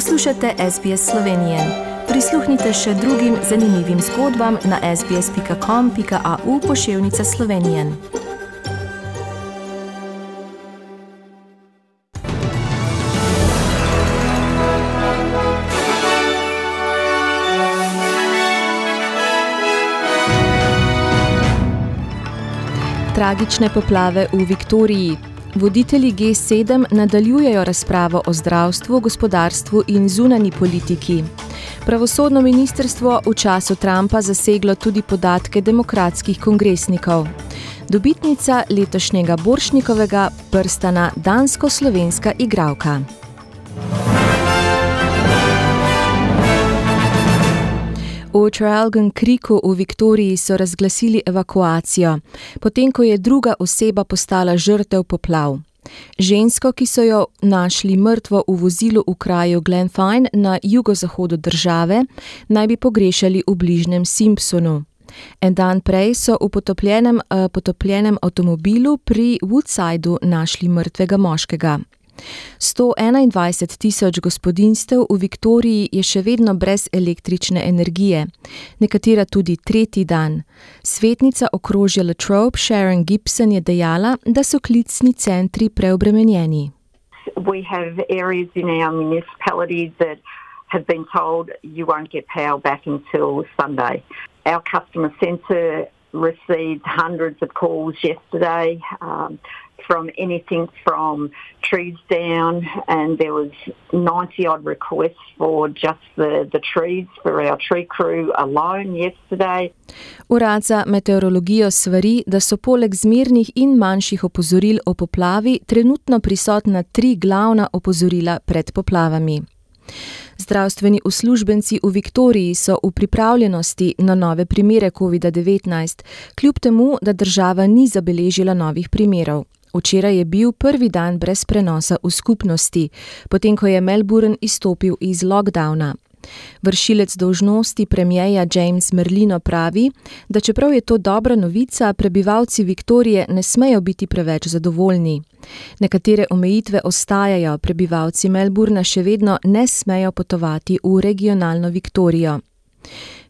Poslušate SBS Slovenije. Prisluhnite še drugim zanimivim zgodbam na sbsp.com.au pošiljka Slovenije. Tragične poplave v Viktoriji. Voditelji G7 nadaljujejo razpravo o zdravstvu, gospodarstvu in zunani politiki. Pravosodno ministrstvo v času Trumpa zaseglo tudi podatke demokratskih kongresnikov. Dobitnica letošnjega Boršnikovega prstana dansko-slovenska igralka. V Tralgan Kriku v Viktoriji so razglasili evakuacijo, potem ko je druga oseba postala žrtev poplav. Žensko, ki so jo našli mrtvo v vozilu v kraju Glenfine na jugozahodu države, naj bi pogrešali v bližnjem Simpsonu. En dan prej so v potopljenem, potopljenem avtomobilu pri Woodsideu našli mrtvega moškega. 121 tisoč gospodinstev v Viktoriji je še vedno brez električne energije, nekatera tudi tretji dan. Svetnica okrožja Latrobe Sharon Gibson je dejala, da so klicni centri preobremenjeni. We have areas in our municipalities that have been told you won't get power back until Sunday. Our customer centre received hundreds of calls yesterday. Um, from anything from trees down, and there was 90 odd requests for just the, the trees for our tree crew alone yesterday. Urad za meteorologijo svari, da so poleg zmernih in manjših opozoril o poplavi trenutno prisotna tri glavna opozorila pred poplavami. Zdravstveni uslužbenci v Viktoriji so v pripravljenosti na nove primere COVID-19, kljub temu, da država ni zabeležila novih primerov. Včeraj je bil prvi dan brez prenosa v skupnosti, potem ko je Melbourne izstopil iz lockdowna. Vršilec dolžnosti premijeja James Merlino pravi, da čeprav je to dobra novica, prebivalci Viktorije ne smejo biti preveč zadovoljni. Nekatere omejitve ostajajo, prebivalci Melbourna še vedno ne smejo potovati v regionalno Viktorijo.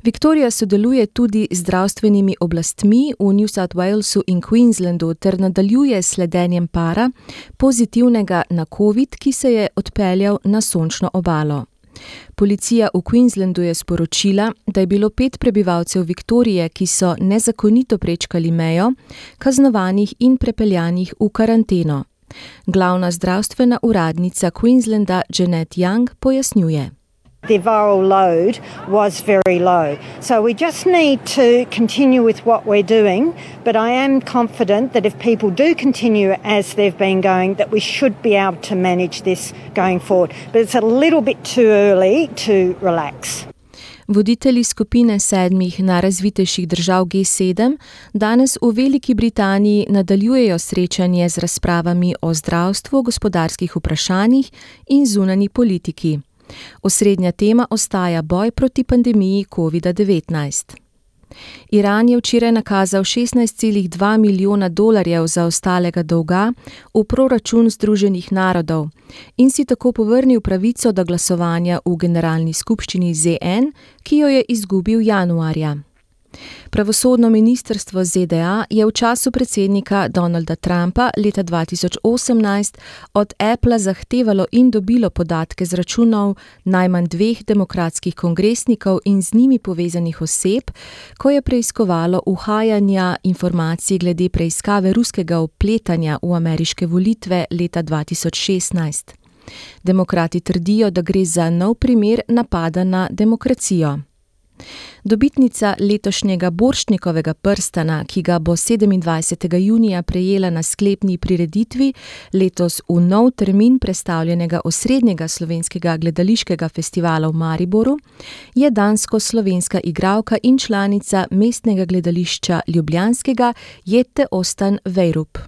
Viktorija sodeluje tudi z zdravstvenimi oblastmi v New South Walesu in Queenslandu ter nadaljuje sledenjem para pozitivnega na COVID, ki se je odpeljal na sončno obalo. Policija v Queenslandu je sporočila, da je bilo pet prebivalcev Viktorije, ki so nezakonito prečkali mejo, kaznovanih in prepeljanih v karanteno. Glavna zdravstvena uradnica Queenslanda Janet Young pojasnjuje. The viral load was very low. So we just need to continue with what we're doing. But I am confident that if people do continue as they've been going, that we should be able to manage this going forward. But it's a little bit too early to relax. Voditelji skupine sedmih najrazvitejših držav G7 danes v Veliki Britaniji nadaljujejo srečanje z razpravami o zdravstvu, gospodarskih vprašanjih in zunani politiki. Osrednja tema ostaja boj proti pandemiji COVID-19. Iran je včeraj nakazal 16,2 milijona dolarjev zaostalega dolga v proračun Združenih narodov in si tako povrnil pravico do glasovanja v generalni skupščini ZN, ki jo je izgubil januarja. Pravosodno ministrstvo ZDA je v času predsednika Donalda Trumpa leta 2018 od Apple zahtevalo in dobilo podatke z računov najmanj dveh demokratskih kongresnikov in z njimi povezanih oseb, ko je preiskovalo uhajanja informacij glede preiskave ruskega upletanja v ameriške volitve leta 2016. Demokrati trdijo, da gre za nov primer napada na demokracijo. Dobitnica letošnjega Borštnikovega prstana, ki ga bo 27. junija prejela na sklepni prireditvi, letos v nov termin prestavljenega osrednjega slovenskega gledališkega festivala v Mariboru, je dansko-slovenska igralka in članica mestnega gledališča ljubljanskega Jette Ostan Vejrup.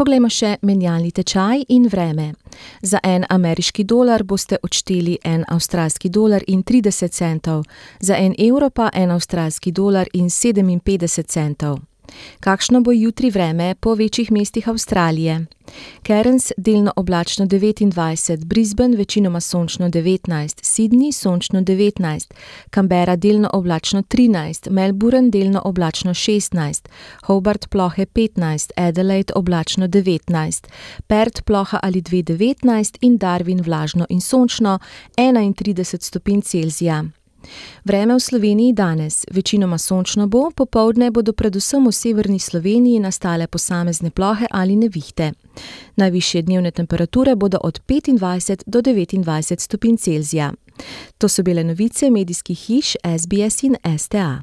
Poglejmo še menjalni tečaj in vreme. Za en ameriški dolar boste odšteli en avstralski dolar in 30 centov, za en evro pa en avstralski dolar in 57 centov. Kakšno bo jutri vreme po večjih mestih Avstralije? Cairns delno oblačno 29, Brisbane večinoma sončno 19, Sydney sončno 19, Canberra delno oblačno 13, Melbourne delno oblačno 16, Hobart plohe 15, Adelaide oblačno 19, Perth ploha ali 2 19 in Darwin vlažno in sončno 31 stopinj Celzija. Vreme v Sloveniji danes večinoma sončno bo, popoldne bodo predvsem v severni Sloveniji nastale posamezne plohe ali nevihte. Najvišje dnevne temperature bodo od 25 do 29 stopinj Celzija. To so bile novice medijskih hiš SBS in STA.